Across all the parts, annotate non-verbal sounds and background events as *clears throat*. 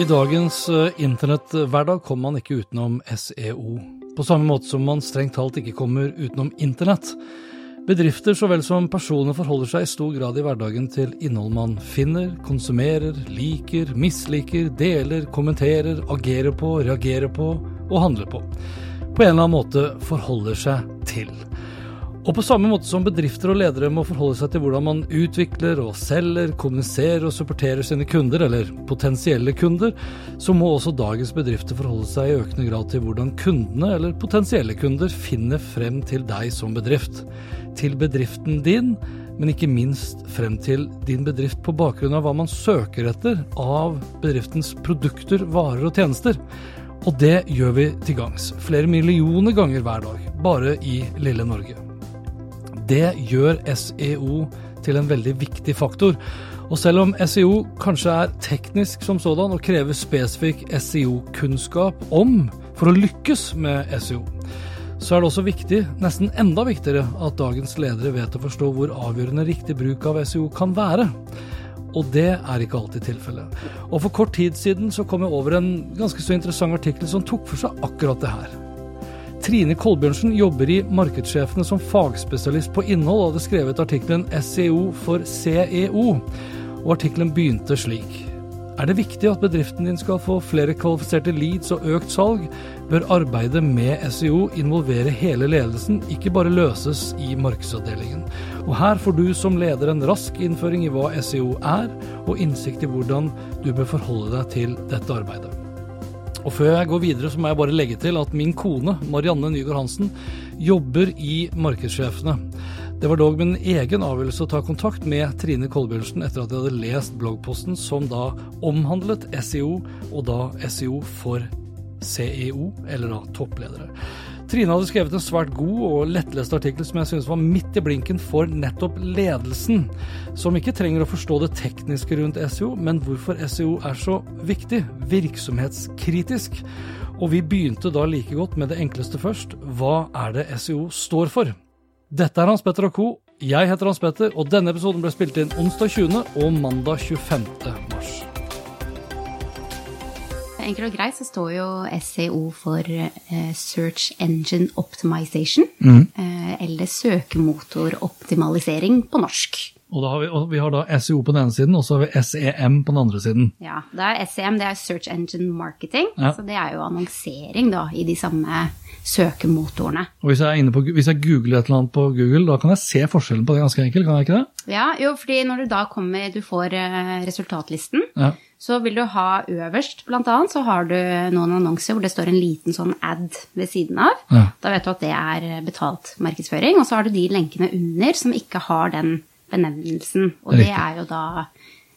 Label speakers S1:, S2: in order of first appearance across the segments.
S1: I dagens eh, internetthverdag kommer man ikke utenom SEO. På samme måte som man strengt talt ikke kommer utenom internett. Bedrifter så vel som personer forholder seg i stor grad i hverdagen til innhold man finner, konsumerer, liker, misliker, deler, kommenterer, agerer på, reagerer på og handler på. På en eller annen måte forholder seg til. Og på samme måte som bedrifter og ledere må forholde seg til hvordan man utvikler og selger, kommuniserer og supporterer sine kunder, eller potensielle kunder, så må også dagens bedrifter forholde seg i økende grad til hvordan kundene, eller potensielle kunder, finner frem til deg som bedrift. Til bedriften din, men ikke minst frem til din bedrift på bakgrunn av hva man søker etter av bedriftens produkter, varer og tjenester. Og det gjør vi til gangs, flere millioner ganger hver dag, bare i lille Norge. Det gjør SEO til en veldig viktig faktor. Og selv om SEO kanskje er teknisk som sådan og krever spesifikk SEO-kunnskap om for å lykkes med SEO, så er det også viktig, nesten enda viktigere, at dagens ledere vet å forstå hvor avgjørende riktig bruk av SEO kan være. Og det er ikke alltid tilfellet. Og for kort tid siden så kom jeg over en ganske så interessant artikkel som tok for seg akkurat det her. Trine Kolbjørnsen jobber i Markedssjefene som fagspesialist på innhold, og hadde skrevet artikkelen SEO for CEO. Og artikkelen begynte slik. Er det viktig at bedriften din skal få flere kvalifiserte leads og økt salg, bør arbeidet med SEO involvere hele ledelsen, ikke bare løses i markedsavdelingen. Og her får du som leder en rask innføring i hva SEO er, og innsikt i hvordan du bør forholde deg til dette arbeidet. Og før jeg går videre, så må jeg bare legge til at min kone, Marianne Nygaard Hansen, jobber i Markedssjefene. Det var dog min egen avgjørelse å ta kontakt med Trine Kolbjørnsen etter at jeg hadde lest bloggposten som da omhandlet SEO, og da SEO for CEO, eller da toppledere. Trine hadde skrevet en svært god og lettlest artikkel som jeg synes var midt i blinken for nettopp ledelsen, som ikke trenger å forstå det tekniske rundt SEO, men hvorfor SEO er så viktig, virksomhetskritisk. Og vi begynte da like godt med det enkleste først. Hva er det SEO står for? Dette er Hans Petter og co. Jeg heter Hans Petter, og denne episoden ble spilt inn onsdag 20. og mandag 25. mars.
S2: Enkelt og greit så står jo SEO for eh, Search Engine Optimization,
S1: Mm.
S2: eh, eller søkemotoroptimalisering på norsk.
S1: Og, da har vi, og vi har da SEO på den ene siden, og så har vi SEM på den andre siden.
S2: Ja, det er SEM, det er Search Engine Marketing,
S1: Ja.
S2: så det er jo annonsering da, i de samme søkemotorene.
S1: Og hvis jeg, er inne på, hvis jeg googler et eller annet på Google, da kan jeg se forskjellen på det ganske enkelt, kan jeg ikke det?
S2: Ja, jo, fordi når du da kommer, du får eh, resultatlisten,
S1: Ja.
S2: så vil du ha øverst, blant annet, så har du noen annonser hvor det står en liten sånn ad ved siden av.
S1: Ja.
S2: Da vet du at det er betalt markedsføring, og så har du de lenkene under som ikke har den benevnelsen. Og det er jo da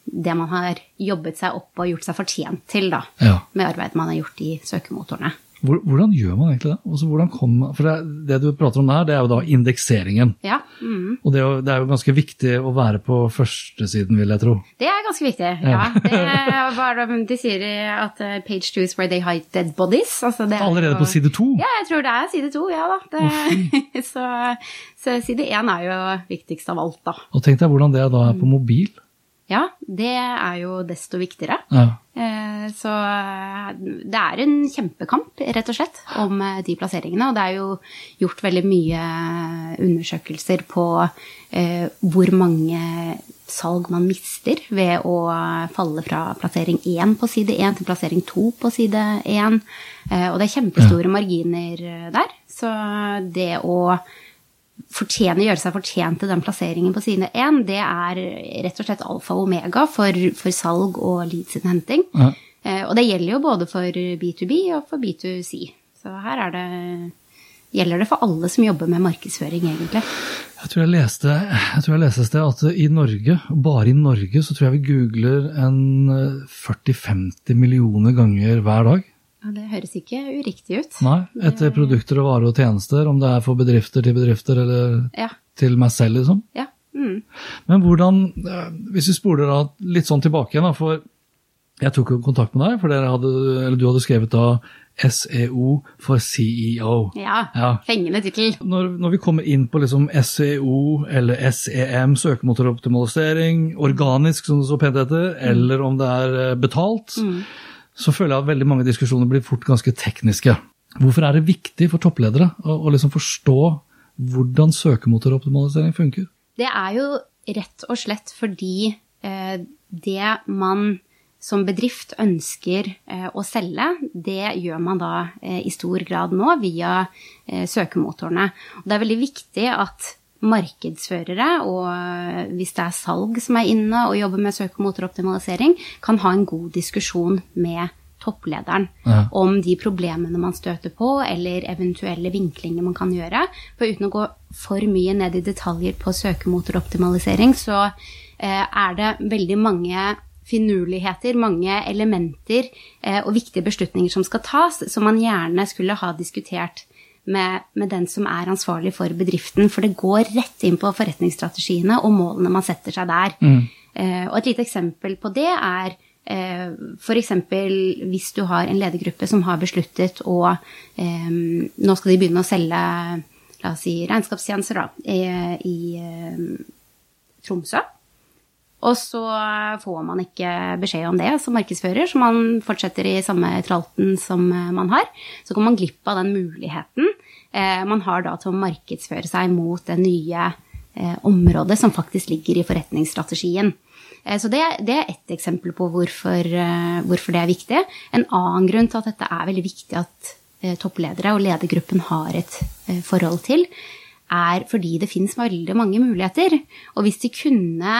S2: det man har jobbet seg opp og gjort seg fortjent til, da.
S1: Ja.
S2: Med arbeidet man har gjort i søkemotorene.
S1: Hvor, hvordan gjør man egentlig det? Altså, kom, for det, det du prater om der, det er jo da indekseringen.
S2: Ja, mm.
S1: Og det er, jo, det er jo ganske viktig å være på førstesiden, vil jeg tro.
S2: det er ganske viktig. Ja. Det, hva er de sier at uh, page two is where they hide dead bodies. Altså, er
S1: Allerede på side to?
S2: Ja, jeg tror det er side to, ja da. Det, *laughs* så, så side én er jo viktigst av alt, da.
S1: Og tenk deg hvordan det da er på mobil.
S2: Ja, det er jo desto viktigere.
S1: Ja.
S2: Eh, Så eh, det er en kjempekamp, rett og slett, om eh, de plasseringene. Og det er jo gjort veldig mye undersøkelser på hvor mange salg man mister ved å falle fra plassering 1 på side 1 til plassering 2 på side 1. Eh, Og det er kjempestore marginer der. Så det å fortjene, gjøre seg fortjent til den plasseringen på side 1, det er rett og slett alfa og omega for, for salg og leadsinnhenting.
S1: Ja.
S2: Eh, og det gjelder jo både for B2B og for B2C. Så her er det, gjelder det for alle som jobber med markedsføring, egentlig.
S1: Jeg tror jeg leste, jeg tror jeg leste et sted at i Norge, bare i Norge, så tror jeg vi googler en 40-50 millioner ganger hver dag.
S2: Ja, Det høres ikke uriktig ut.
S1: Nei, etter produkter og varer og tjenester, om det er for bedrifter til bedrifter eller
S2: Ja.
S1: til meg selv, liksom.
S2: ja. Mm.
S1: Men hvordan, eh, hvis vi spoler da litt sånn tilbake igjen, da, for jeg tok jo kontakt med deg, for hadde, eller du hadde skrevet da SEO for CEO.
S2: Ja.
S1: Ja.
S2: Fengende tittel.
S1: Når, når vi kommer inn på liksom SEO eller SEM, søkemotoroptimalisering, organisk som det så pent heter, eller om det er betalt, betalt, så føler jeg at veldig mange diskusjoner blir fort ganske tekniske. Hvorfor er det viktig for toppledere å, å liksom forstå hvordan søkemotoroptimalisering funker?
S2: Det er jo rett og slett fordi eh, det man som bedrift ønsker eh, å selge, det gjør man da eh, i stor grad nå via eh, søkemotorene. Og det er veldig viktig at markedsførere, og eh, hvis det er salg som er inne og jobber med søkemotoroptimalisering, kan ha en god diskusjon med topplederen
S1: Ja.
S2: om de problemene man støter på, eller eventuelle vinklinger man kan gjøre. For uten å gå for mye ned i detaljer på søkemotoroptimalisering, så eh, er det veldig mange finurligheter, mange elementer eh, og viktige beslutninger som skal tas, som man gjerne skulle ha diskutert med, med den som er ansvarlig for bedriften. For det går rett inn på forretningsstrategiene og målene man setter seg der. Eh, og et lite eksempel på det er eh, F.eks. hvis du har en ledergruppe som har besluttet å eh, Nå skal de begynne å selge la oss si, regnskapstjenester da, i, i eh, Tromsø. Og så får man ikke beskjed om det som markedsfører, så man fortsetter i samme tralten som eh, man har. Så går man glipp av den muligheten eh, man har da til å markedsføre seg mot det nye eh, området som faktisk ligger i forretningsstrategien. Så det, det er ett eksempel på hvorfor, hvorfor det er viktig. En annen grunn til at dette er veldig viktig at toppledere og ledergruppen har et forhold til, er fordi det finnes veldig mange muligheter. Og hvis de kunne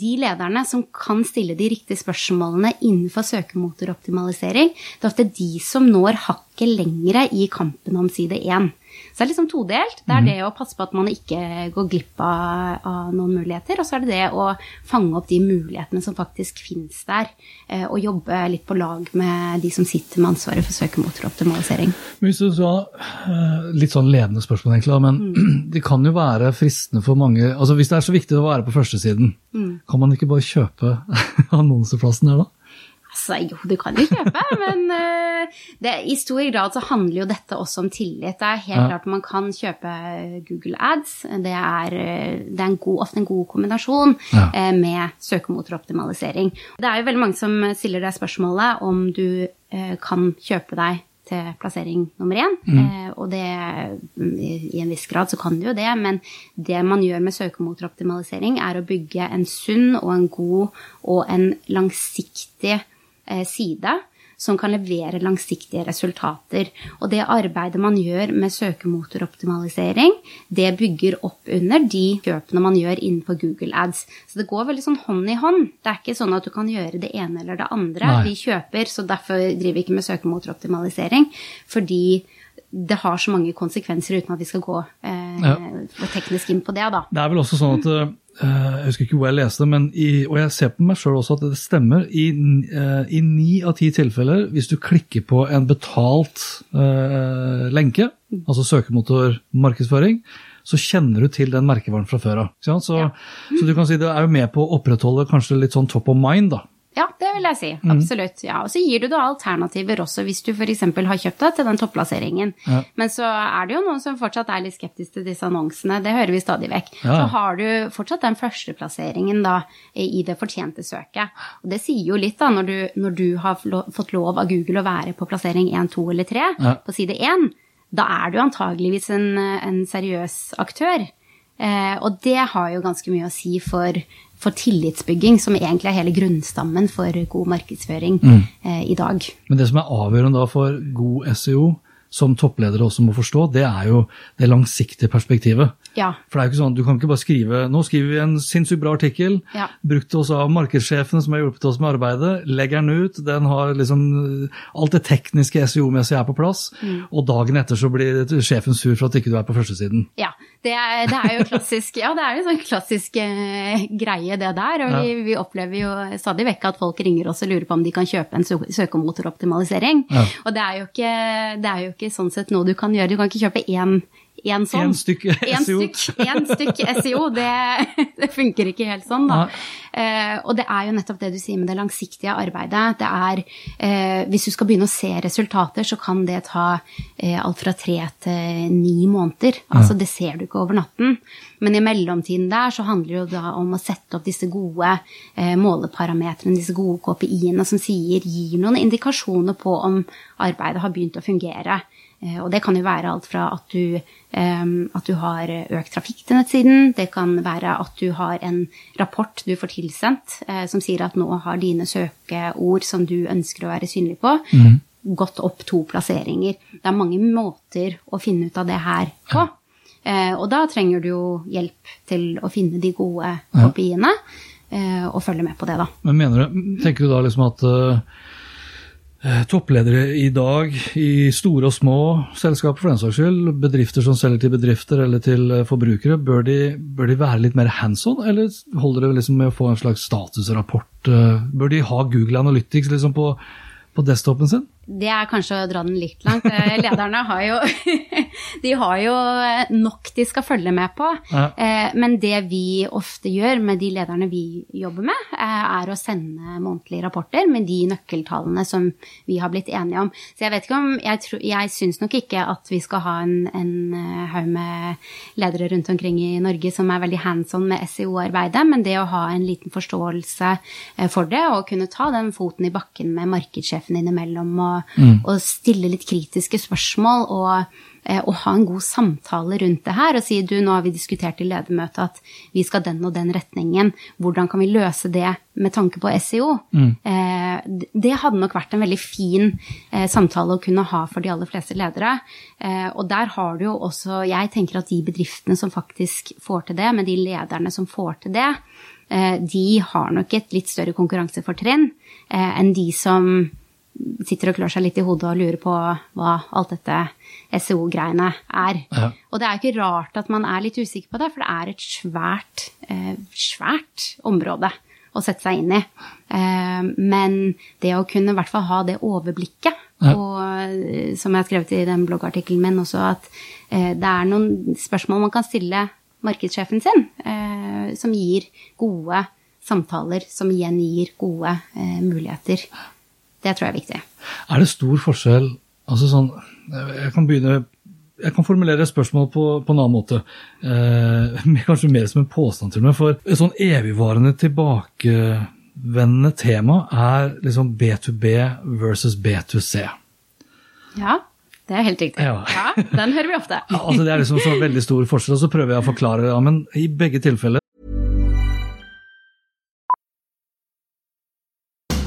S2: de lederne som kan stille de riktige spørsmålene innenfor søkemotoroptimalisering, det er ofte de som når hakket lengre i kampen om side 1. Så det er liksom todelt. Det er det å passe på at man ikke går glipp av, av noen muligheter, og så er det det å fange opp de mulighetene som faktisk finnes der, eh, og jobbe litt på lag med de som sitter med ansvaret for søkemotoroptimalisering.
S1: Hvis du så, eh, Litt sånn ledende spørsmål, egentlig, men men *clears throat* det kan jo være fristende for mange altså Hvis det er så viktig å være på førstesiden, kan man ikke bare kjøpe *laughs* annonseplassen her da?
S2: Altså, jo, du kan jo kjøpe, *laughs* men eh, det, i stor grad så handler jo dette også om tillit. Det er helt
S1: Ja.
S2: klart man kan kjøpe Google Ads. Det er, eh, det er en god, ofte en god kombinasjon
S1: Ja.
S2: eh, med søkemotoroptimalisering. Det er jo veldig mange som stiller deg spørsmålet om du eh, kan kjøpe deg til plassering nummer én. Eh, og det, mm, i en viss grad så kan du jo det, men det man gjør med søkemotoroptimalisering, er å bygge en sunn og en god og en langsiktig eh, side som kan levere langsiktige resultater. Og det arbeidet man gjør med søkemotoroptimalisering, det bygger opp under de kjøpene man gjør innenfor Google Ads. Så det går veldig sånn hånd i hånd. Det er ikke sånn at du kan gjøre det ene eller det andre.
S1: Nei.
S2: Vi kjøper, så derfor driver vi ikke med søkemotoroptimalisering. Fordi det har så mange konsekvenser uten at vi skal gå eh,
S1: Ja.
S2: teknisk inn på det, da.
S1: Det er vel også sånn at eh, Jeg husker ikke hvor jeg leste, men i, og jeg ser på meg sjøl også at det stemmer. I eh, i ni av ti tilfeller, hvis du klikker på en betalt eh, lenke, altså søkemotormarkedsføring, så kjenner du til den merkevaren fra før av. Så,
S2: Ja.
S1: så du kan si det er jo med på å opprettholde kanskje litt sånn top of mind, da.
S2: Ja, det vil jeg si. Absolutt. Ja. Og så gir du da alternativer også, hvis du f.eks. har kjøpt deg til den topplasseringen.
S1: Ja.
S2: Men så er det jo noen som fortsatt er litt skeptisk til disse annonsene. Det hører vi stadig vekk.
S1: Ja.
S2: Så har du fortsatt den førsteplasseringen da i det fortjente søket. Og det sier jo litt, da, når du, når du har fått lov av Google å være på plassering 1, 2 eller 3
S1: Ja.
S2: på side 1, da er du antageligvis en, en seriøs aktør. Eh, og det har jo ganske mye å si for, for tillitsbygging, som egentlig er hele grunnstammen for god markedsføring
S1: Mm.
S2: eh, i dag.
S1: Men det som er avgjørende da for god SEO, som toppledere også må forstå, det er jo det langsiktige perspektivet.
S2: Ja.
S1: For det er jo ikke sånn, Du kan ikke bare skrive nå skriver vi en sinnssykt bra artikkel,
S2: Ja.
S1: brukt oss av markedssjefene som har hjulpet oss med arbeidet, legger den ut, den har liksom alt det tekniske SEO-messige er på plass,
S2: Mm.
S1: og dagen etter så blir sjefen sur for at ikke du er på førstesiden.
S2: Ja, det er, det er jo klassisk, ja, det er jo sånn klassisk eh, greie det der. Og vi, vi opplever jo stadig vekk at folk ringer oss og lurer på om de kan kjøpe en sø- søkemotoroptimalisering.
S1: Ja.
S2: Og det er, jo ikke, det er jo ikke sånn sett noe du kan gjøre. Du kan ikke kjøpe én én sånn.
S1: En stykk *laughs* SEO.
S2: Én en stykk SEO, det, *laughs* det funker ikke helt sånn, da. Eh, og det er jo nettopp det du sier med det langsiktige arbeidet. Det er, eh, hvis du skal begynne å se resultater, så kan det ta eh, alt fra tre til ni måneder. Altså det ser du ikke over natten. Men i mellomtiden der så handler det jo da om å sette opp disse gode eh, måleparametrene, disse gode KPI-ene som sier, gir noen indikasjoner på om arbeidet har begynt å fungere. Eh, Og det kan jo være alt fra at du, at du har økt trafikk til nettsiden, det kan være at du har en rapport du får tilsendt eh, som sier at nå har dine søkeord som du ønsker å være synlig på, gått opp to plasseringer. Det er mange måter å finne ut av det her på. Eh, og da trenger du jo hjelp til å finne de gode kopiene, og følge med på det, da.
S1: Men mener du, tenker du da liksom at toppledere i dag i store og små selskaper, for den saks skyld, bedrifter som selger til bedrifter eller til eh, forbrukere, bør de, bør de være litt mer hands on, eller holder det liksom med å få en slags statusrapport? eh, Bør de ha Google Analytics liksom på, på desktopen sin?
S2: Det er kanskje å dra den litt langt. Eh, Lederne har jo, *laughs* de har jo nok de skal følge med på.
S1: Ja.
S2: Eh, Men det vi ofte gjør med de lederne vi jobber med, eh, er å sende månedlige rapporter med de nøkkeltallene som vi har blitt enige om. Så jeg vet ikke om Jeg, tror, jeg syns nok ikke at vi skal ha en, en eh, haug med ledere rundt omkring i Norge som er veldig hands on med SEO-arbeidet, men det å ha en liten forståelse eh, for det, og kunne ta den foten i bakken med markedssjefen innimellom og, og stille litt kritiske spørsmål og, eh, og ha en god samtale rundt det her og si du, nå har vi diskutert i ledermøtet at vi skal den og den retningen, hvordan kan vi løse det med tanke på SEO? Eh, det hadde nok vært en veldig fin eh, samtale å kunne ha for de aller fleste ledere. Eh, og der har du jo også, jeg tenker at de bedriftene som faktisk får til det, med de lederne som får til det, de har nok et litt større konkurransefortrinn enn de som sitter og klør seg litt i hodet og lurer på hva alt dette SEO-greiene er.
S1: Ja.
S2: Og det er ikke rart at man er litt usikker på det, for det er et svært, eh, svært område å sette seg inn i. Eh, men det å kunne i hvert fall ha det overblikket,
S1: Ja.
S2: og eh, som jeg har skrevet i den bloggartikkelen min også, at det er noen spørsmål man kan stille markedssjefen sin, eh, som gir gode samtaler, som igjen gir gode muligheter. Det tror jeg er viktig.
S1: Er det stor forskjell altså sånn, Jeg kan begynne jeg kan formulere spørsmål på, på en annen måte. Eh, *laughs* kanskje mer som en påstand til meg. For et sånn evigvarende tilbakevendende tema er liksom B2B versus B2C.
S2: Ja, det er helt riktig.
S1: Ja.
S2: den hører vi ofte. *laughs*
S1: Altså Det er liksom så veldig stor forskjell, og så prøver jeg å forklare ja, men i begge tilfeller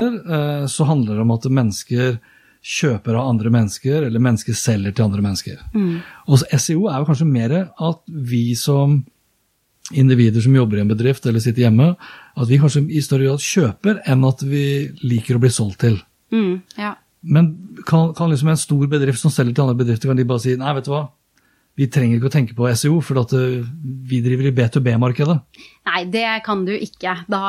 S1: Eh, så handler det om at mennesker kjøper av andre mennesker, eller mennesker selger til andre mennesker. Og SEO er jo kanskje mer at vi som individer som jobber i en bedrift eller sitter hjemme, at vi kanskje i større grad kjøper enn at vi liker å bli solgt til.
S2: Mm, ja.
S1: Men kan, kan liksom en stor bedrift som selger til andre bedrifter, kan de bare si nei, vet du hva, vi trenger ikke å tenke på SEO, for eh, vi driver i B2B-markedet.
S2: Nei, det kan du ikke. Da,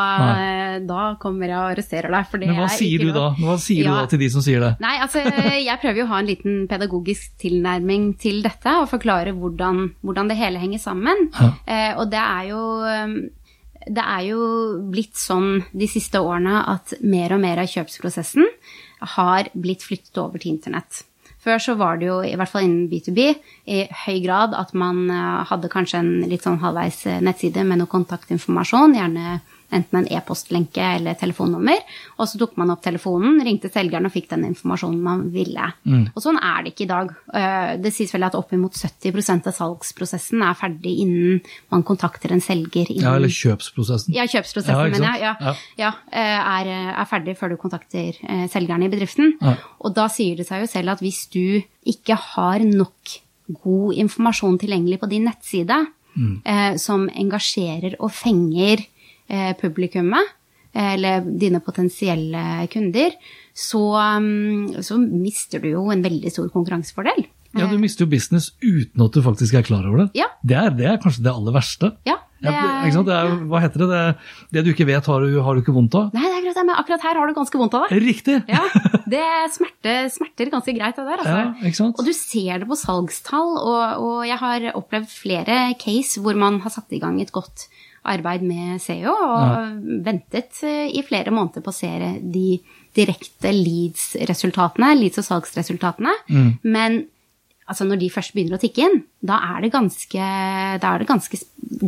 S2: da kommer jeg og arresterer deg. For det
S1: Men hva
S2: er
S1: sier du da? Hva sier
S2: Ja.
S1: du da til de som sier det?
S2: Nei, altså jeg prøver jo å ha en liten pedagogisk tilnærming til dette, og forklare hvordan, hvordan det hele henger sammen.
S1: Ja.
S2: Eh, og det er jo det er jo blitt sånn de siste årene at mer og mer av kjøpsprosessen har blitt flyttet over til internett. Før så var det jo, i hvert fall innen B2B, i høy grad at man eh, hadde kanskje en litt sånn halvveis eh, nettside med noe kontaktinformasjon, gjerne enten en e-postlenke eller telefonnummer, og så tok man opp telefonen, ringte selgeren og fikk den informasjonen man ville. Og sånn er det ikke i dag. Eh, Det sies vel at oppimot 70% av salgsprosessen er ferdig innen man kontakter en selger. Innen,
S1: Ja, eller kjøpsprosessen.
S2: ja, kjøpsprosessen,
S1: Ja,
S2: mener jeg. Ja, ja. eh, er, er ferdig før du kontakter eh, selgeren i bedriften. Og da sier det seg jo selv at hvis du ikke har nok god informasjon tilgjengelig på din nettside,
S1: Mm.
S2: eh, som engasjerer og fenger eh, publikummet, eh, eller dine potensielle kunder, så, mm, så mister du jo en veldig stor konkurransefordel.
S1: Ja, du mister jo business uten at du faktisk er klar over det.
S2: Ja.
S1: Det, er, det er kanskje det aller verste.
S2: Ja, det er,
S1: sant? Det er, hva heter det? det? Det du ikke vet, har du, har du ikke vondt av?
S2: Nei, det er akkurat det, men akkurat her har du ganske vondt av det.
S1: Riktig!
S2: Ja, det smerter, smerter ganske greit, det der. Altså.
S1: Ja?
S2: Og du ser det på salgstall, og, og jeg har opplevd flere case hvor man har satt i gang et godt arbeid med SEO, og ventet eh, i flere måneder på å se de direkte leads-resultatene, leads- og salgsresultatene. Men altså, når de først begynner å tikke inn, da er det ganske, da er det ganske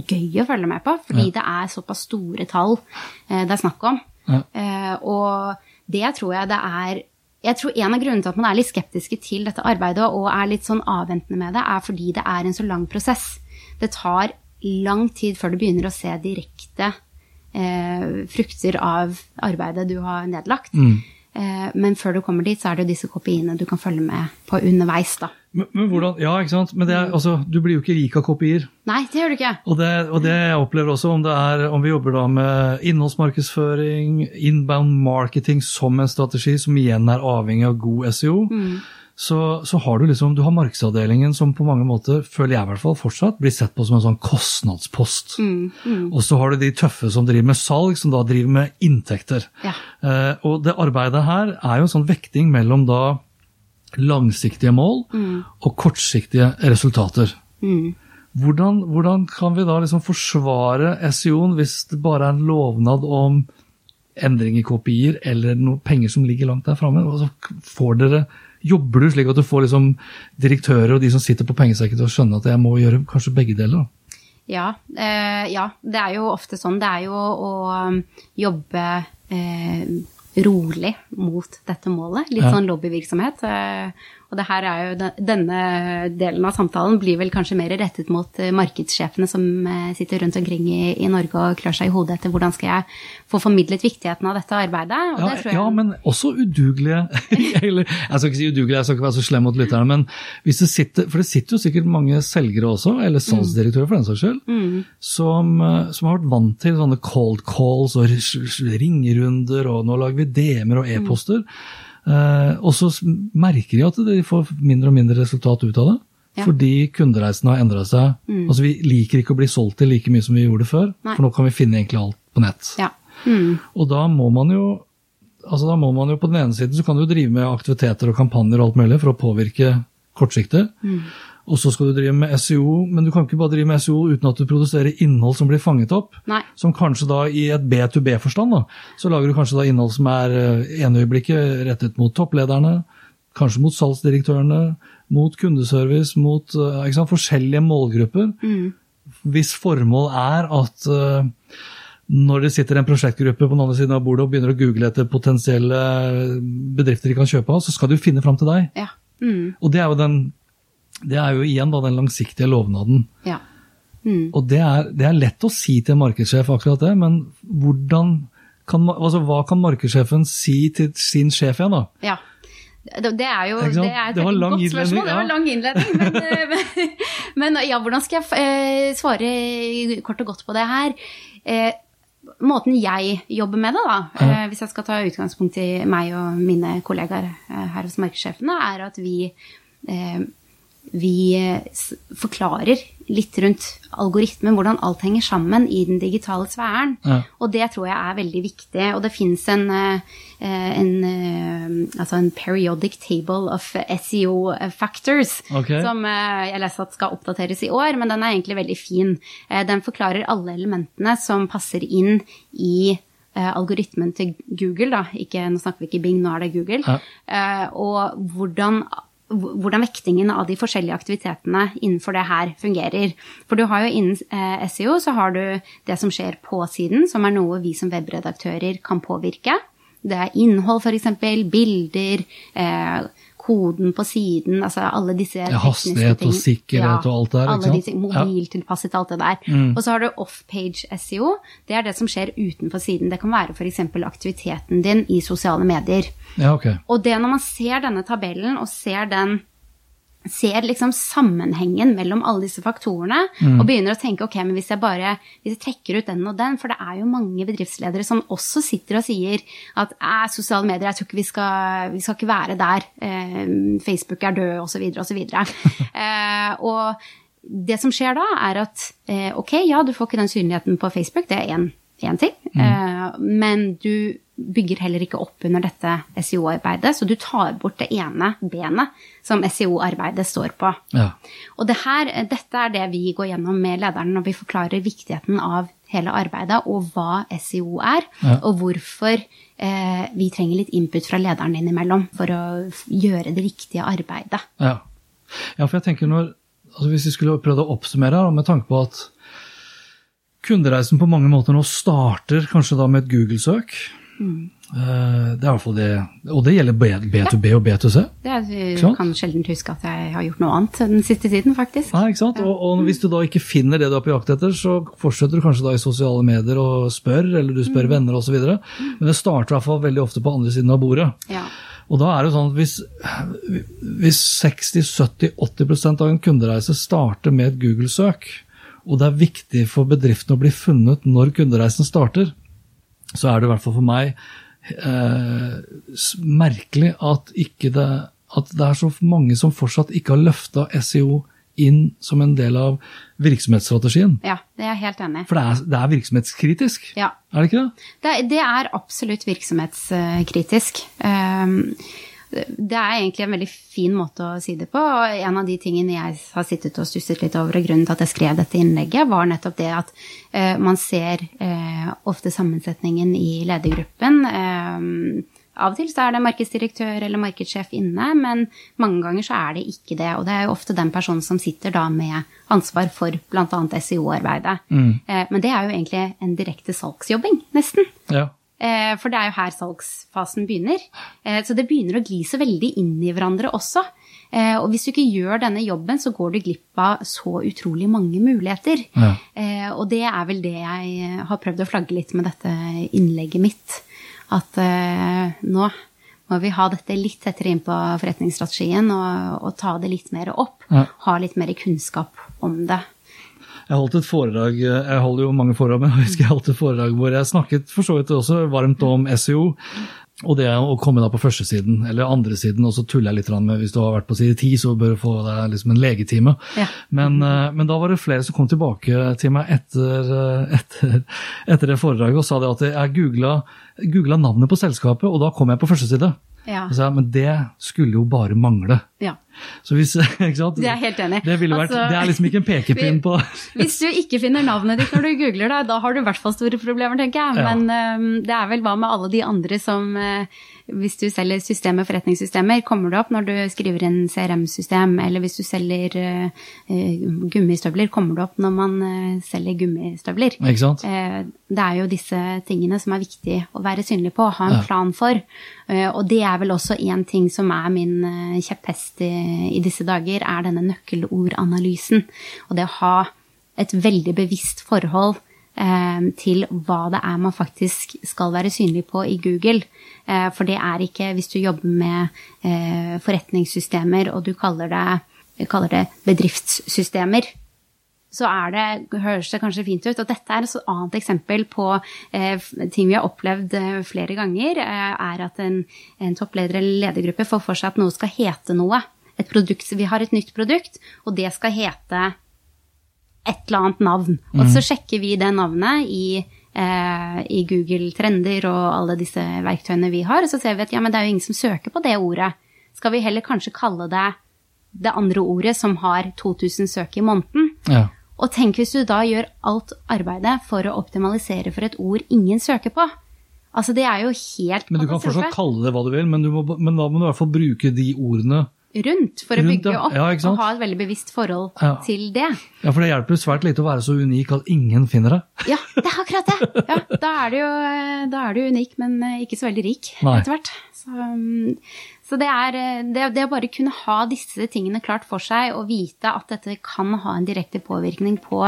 S2: gøy å følge med på, fordi det er såpass store tall eh, det er snakk om.
S1: Ja.
S2: Eh, og det tror jeg det er jeg tror En av grunnene til at man er litt skeptiske til dette arbeidet og er litt sånn avventende med det, er fordi det er en så lang prosess. Det tar lang tid før du begynner å se direkte eh, frukter av arbeidet du har nedlagt. Eh, men før du kommer dit, så er det jo disse kopiene du kan følge med på underveis. da.
S1: Men, men hvordan, ja, ikke sant? Men det er, altså, du blir jo ikke rik av kopier.
S2: Nei, det gjør du ikke.
S1: Og det, og det jeg opplever også, om, det er, om vi jobber da med innholdsmarkedsføring, inbound marketing som en strategi, som igjen er avhengig av god SEO, så, så har du liksom, du har markedsavdelingen som på mange måter, føler jeg i hvert fall fortsatt, blir sett på som en sånn kostnadspost. Og så har du de tøffe som driver med salg, som da driver med inntekter.
S2: Ja.
S1: Eh, og det arbeidet her er jo en sånn vekting mellom da langsiktige mål og kortsiktige resultater. Hvordan, hvordan kan vi da liksom forsvare SEO-en hvis det bare er en lovnad om endring i kopier eller noe penger som ligger langt der framme? Altså, får dere- Jobber du slik at du får liksom direktører og de som sitter på pengesekken til å skjønne at jeg må gjøre kanskje begge deler?
S2: Ja, eh, ja, det er jo ofte sånn. Det er jo å um, jobbe eh, rolig mot dette målet. Litt
S1: Ja.
S2: sånn lobbyvirksomhet. Eh, og det her er jo denne delen av samtalen blir vel kanskje mer rettet mot eh, markedssjefene som eh, sitter rundt omkring i, i Norge og klør seg i hodet etter hvordan skal jeg få formidlet viktigheten av dette arbeidet.
S1: Ja,
S2: det jeg,
S1: ja, men også udugelige. *laughs* Eller, jeg skal ikke si udugelige, jeg skal ikke være så slem mot lytterne, men hvis det sitter, for det sitter jo sikkert mange selgere også, eller salgsdirektører for den saks skyld, som, eh, som har vært vant til sånne cold calls og *laughs* ringerunder, og nå lager vi DM-er og e-poster. Eh, og så merker de at de får mindre og mindre resultat ut av det.
S2: Ja.
S1: Fordi kundereisen har endra seg. Altså Vi liker ikke å bli solgt til like mye som vi gjorde før,
S2: Nei.
S1: for nå kan vi finne egentlig alt på nett.
S2: ja. Mm.
S1: Og da må man jo altså da må man jo på den ene siden så kan du drive med aktiviteter og kampanjer og alt mulig for å påvirke kortsiktig. Og så skal du drive med SEO, men du kan ikke bare drive med SEO uten at du produserer innhold som blir fanget opp.
S2: Nei.
S1: Som kanskje da i et B2B-forstand, da, så lager du kanskje da innhold som er eh, ene øyeblikket rettet mot topplederne, kanskje mot salgsdirektørene, mot kundeservice, mot eh, sant, forskjellige målgrupper. Hvis formål er at eh, når det sitter en prosjektgruppe på den andre siden av bordet og begynner å google etter potensielle bedrifter de kan kjøpe av, så skal de jo finne fram til deg.
S2: Ja. Mm.
S1: Og det er jo, den, det er jo igjen da den langsiktige lovnaden.
S2: ja. Mm.
S1: Og det er, det er lett å si til en markedssjef akkurat det, men hvordan kan, altså, hva kan markedssjefen si til sin sjef igjen, da?
S2: Ja. Det, er jo det er et
S1: Det
S2: godt spørsmål.
S1: ja.
S2: Det var lang innledning. Men, *laughs* men, men ja, hvordan skal jeg eh, svare kort og godt på det her? Eh, måten jeg jobber med det, da, eh, hvis jeg skal ta utgangspunkt i meg og mine kollegaer eh, her hos markedssjefene, er at vi eh, vi forklarer litt rundt algoritmen, hvordan alt henger sammen i den digitale sfæren.
S1: Ja.
S2: Og det tror jeg er veldig viktig. Og det fins en, eh, en, eh, altså en periodic table of SEO factors
S1: okay.
S2: som eh, jeg leste at skal oppdateres i år, men den er egentlig veldig fin. Eh, Den forklarer alle elementene som passer inn i eh, algoritmen til Google, da. Ikke, nå snakker vi ikke Bing, nå er det Google.
S1: Ja.
S2: Eh, og hvordan, hvordan vektingen av de forskjellige aktivitetene innenfor det her fungerer. For du har jo innen eh, SEO så har du det som skjer på siden, som er noe vi som webredaktører kan påvirke. Det er innhold, f.eks. Bilder, eh, koden på siden, altså alle disse
S1: Ja,
S2: tekniske
S1: hastighet og
S2: sikkerhet
S1: sikkerhet og alt der, ikke
S2: Alle disse mobiltilpasset, alt det der. Og så har du off-page SEO. Det er det som skjer utenfor siden. Det kan være f.eks. aktiviteten din i sosiale medier.
S1: Ja, ok.
S2: Og det når man ser denne tabellen og ser den ser liksom sammenhengen mellom alle disse faktorene og begynner å tenke ok, men hvis jeg bare hvis jeg trekker ut den og den, for det er jo mange bedriftsledere som også sitter og sier at sosiale medier, jeg tror ikke vi skal, vi skal ikke være der, eh, Facebook er død, osv., osv. *laughs* eh, og det som skjer da, er at eh, ok, ja, du får ikke den synligheten på Facebook, det er én ting, ting, eh, men du bygger heller ikke opp under dette SEO-arbeidet, så du tar bort det ene benet som SEO-arbeidet står på.
S1: Ja.
S2: Og det her, dette er det vi går gjennom med lederen når vi forklarer viktigheten av hele arbeidet og hva SEO er,
S1: Ja.
S2: og hvorfor eh, vi trenger litt input fra lederen innimellom for å gjøre det riktige arbeidet.
S1: Ja. ja, for jeg tenker når altså Hvis vi skulle prøvd å oppsummere, her, med tanke på at kundereisen på mange måter nå starter kanskje da med et Google-søk. Eh, Det er i hvert fall det, og det gjelder B- B2B og B2C.
S2: Det er, jeg kan sjelden huske at jeg har gjort noe annet den siste tiden, faktisk.
S1: Nei, ikke sant? Og, og hvis du da ikke finner det du er på jakt etter, så fortsetter du kanskje da i sosiale medier og spør, eller du spør venner osv. Men det starter i hvert fall veldig ofte på andre siden av bordet.
S2: Ja.
S1: Og da er det sånn at hvis, hvis 60-70-80% av en kundereise starter med et Google-søk, og det er viktig for bedriften å bli funnet når kundereisen starter, så er det i hvert fall for meg eh, merkelig at, ikke det, at det er så mange som fortsatt ikke har løfta SEO inn som en del av virksomhetsstrategien.
S2: ja, det er jeg helt enig i.
S1: For det er, det er virksomhetskritisk,
S2: Ja.
S1: er det ikke det?
S2: Det, det er absolutt virksomhetskritisk. Um, det er egentlig en veldig fin måte å si det på. og En av de tingene jeg har sittet og stusset litt over, og grunnen til at jeg skrev dette innlegget, var nettopp det at eh, man ser eh, ofte sammensetningen i ledergruppen. Eh, av og til så er det markedsdirektør eller markedssjef inne, men mange ganger så er det ikke det. Og det er jo ofte den personen som sitter da med ansvar for bl.a. SEO-arbeidet. Eh, men det er jo egentlig en direkte salgsjobbing, nesten.
S1: Ja.
S2: Eh, For det er jo her salgsfasen begynner. Eh, Så det begynner å gli så veldig inn i hverandre også. Eh, Og hvis du ikke gjør denne jobben, så går du glipp av så utrolig mange muligheter.
S1: Ja.
S2: Og det er vel det jeg har prøvd å flagge litt med dette innlegget mitt. At nå må vi ha dette litt tettere inn på forretningsstrategien og, og ta det litt mer opp.
S1: Ja.
S2: Ha litt mer kunnskap om det.
S1: Jeg holdt et foredrag, jeg holder jo mange foredrag, men *laughs* jeg husker jeg holdt et foredrag hvor jeg snakket for så vidt også varmt om SEO. Og det å komme da på førstesiden, eller andresiden, og så tuller jeg litt med hvis du har vært på side 10, så bør du få deg liksom en legetime.
S2: Ja.
S1: Men, eh, men da var det flere som kom tilbake til meg etter, eh, *laughs* etter, etter det foredraget og sa det at jeg googla, googla navnet på selskapet, og da kom jeg på første side.
S2: Ja.
S1: Og så men det skulle jo bare mangle.
S2: Ja.
S1: Så hvis, *laughs* ikke sant?
S2: Det er helt enig.
S1: Det, vært,
S2: Altså,
S1: det er liksom ikke en pekepinn på *laughs*
S2: Hvis du ikke finner navnet ditt når du googler det, da har du i hvert fall store problemer, tenker jeg.
S1: Ja.
S2: Men øhm, det er vel hva med alle de andre som uh, Hvis du selger systemer, forretningssystemer, kommer det opp når du skriver inn CRM-system, eller hvis du selger uh, gummistøvler, kommer det opp når man selger gummistøvler.
S1: Ikke sant?
S2: Det er jo disse tingene som er viktig å være synlig på, ha en
S1: Ja.
S2: plan for. Og det er vel også en ting som er min kjepphest i, i disse dager, er denne nøkkelordanalysen. Og det å ha et veldig bevisst forhold eh, til hva det er man faktisk skal være synlig på i Google. Eh, For det er ikke hvis du jobber med eh, forretningssystemer og du kaller det, kaller det bedriftssystemer, så er det, høres det kanskje fint ut. Og dette er et annet eksempel på eh, ting vi har opplevd eh, flere ganger, eh, er at en, en toppleder eller ledergruppe får for seg at noe skal hete noe. Et produkt, vi har et nytt produkt, og det skal hete et eller annet navn. Og så sjekker vi det navnet i, eh, i Google Trender og alle disse verktøyene vi har, og så ser vi at ja, men det er jo ingen som søker på det ordet. Skal vi heller kanskje kalle det det andre ordet som har 2000 søk i måneden?
S1: Ja.
S2: Og tenk hvis du da gjør alt arbeidet for å optimalisere for et ord ingen søker på. Altså, det er jo helt
S1: Men du kan fortsatt kalle det hva du vil, men, du må, men da må du i hvert fall bruke de ordene.
S2: rundt for å bygge opp
S1: Ja,
S2: og ha et veldig bevisst forhold
S1: Ja.
S2: til det.
S1: Ja, For det hjelper svært lite å være så unik at ingen finner deg.
S2: Ja, det er akkurat det. Ja, da er du jo da er du unik, men eh, ikke så veldig rik etter hvert. Så, um, så det er eh, det, det å bare kunne ha disse tingene klart for seg og vite at dette kan ha en direkte påvirkning på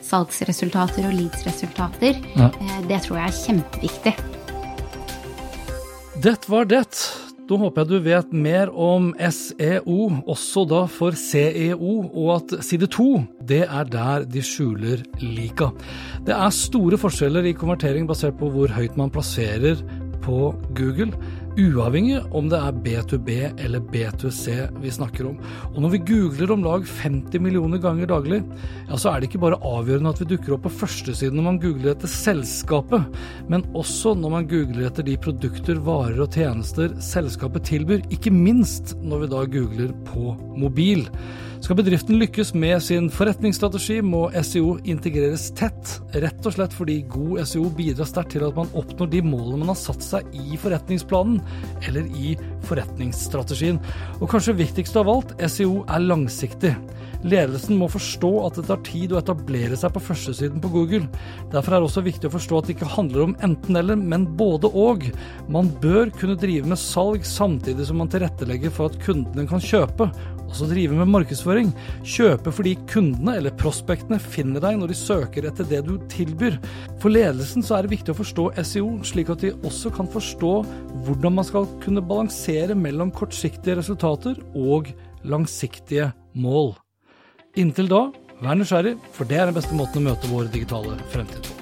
S2: salgsresultater og leadsresultater,
S1: Ja.
S2: eh, det tror jeg er kjempeviktig.
S1: Det var det. Da håper jeg du vet mer om SEO, også da for CEO, og at side 2, det er der de skjuler lika. Det er store forskjeller i konvertering basert på hvor høyt man plasserer på Google, uavhengig om det er B2B eller B2C vi snakker om. Og når vi googler om lag 50 millioner ganger daglig, ja, så er det ikke bare avgjørende at vi dukker opp på førstesiden når man googler etter selskapet, men også når man googler etter de produkter, varer og tjenester selskapet tilbyr, ikke minst når vi da googler på mobil. Skal bedriften lykkes med sin forretningsstrategi, må SEO integreres tett, rett og slett fordi god SEO bidrar sterkt til at man oppnår de målene man har satt seg i forretningsplanen eller i forretningsstrategien. Og kanskje viktigst av alt, SEO er langsiktig. Ledelsen må forstå at det tar tid å etablere seg på førstesiden på Google. Derfor er det også viktig å forstå at det ikke handler om enten-eller, men både og. Man bør kunne drive med salg samtidig som man tilrettelegger for at kundene kan kjøpe. Også drive med markedsføring. Kjøpe fordi kundene eller prospektene finner deg når de søker etter det du tilbyr. For ledelsen så er det viktig å forstå SEO, slik at de også kan forstå hvordan man skal kunne balansere mellom kortsiktige resultater og langsiktige mål. Inntil da, vær nysgjerrig, for det er den beste måten å møte vår digitale fremtid på.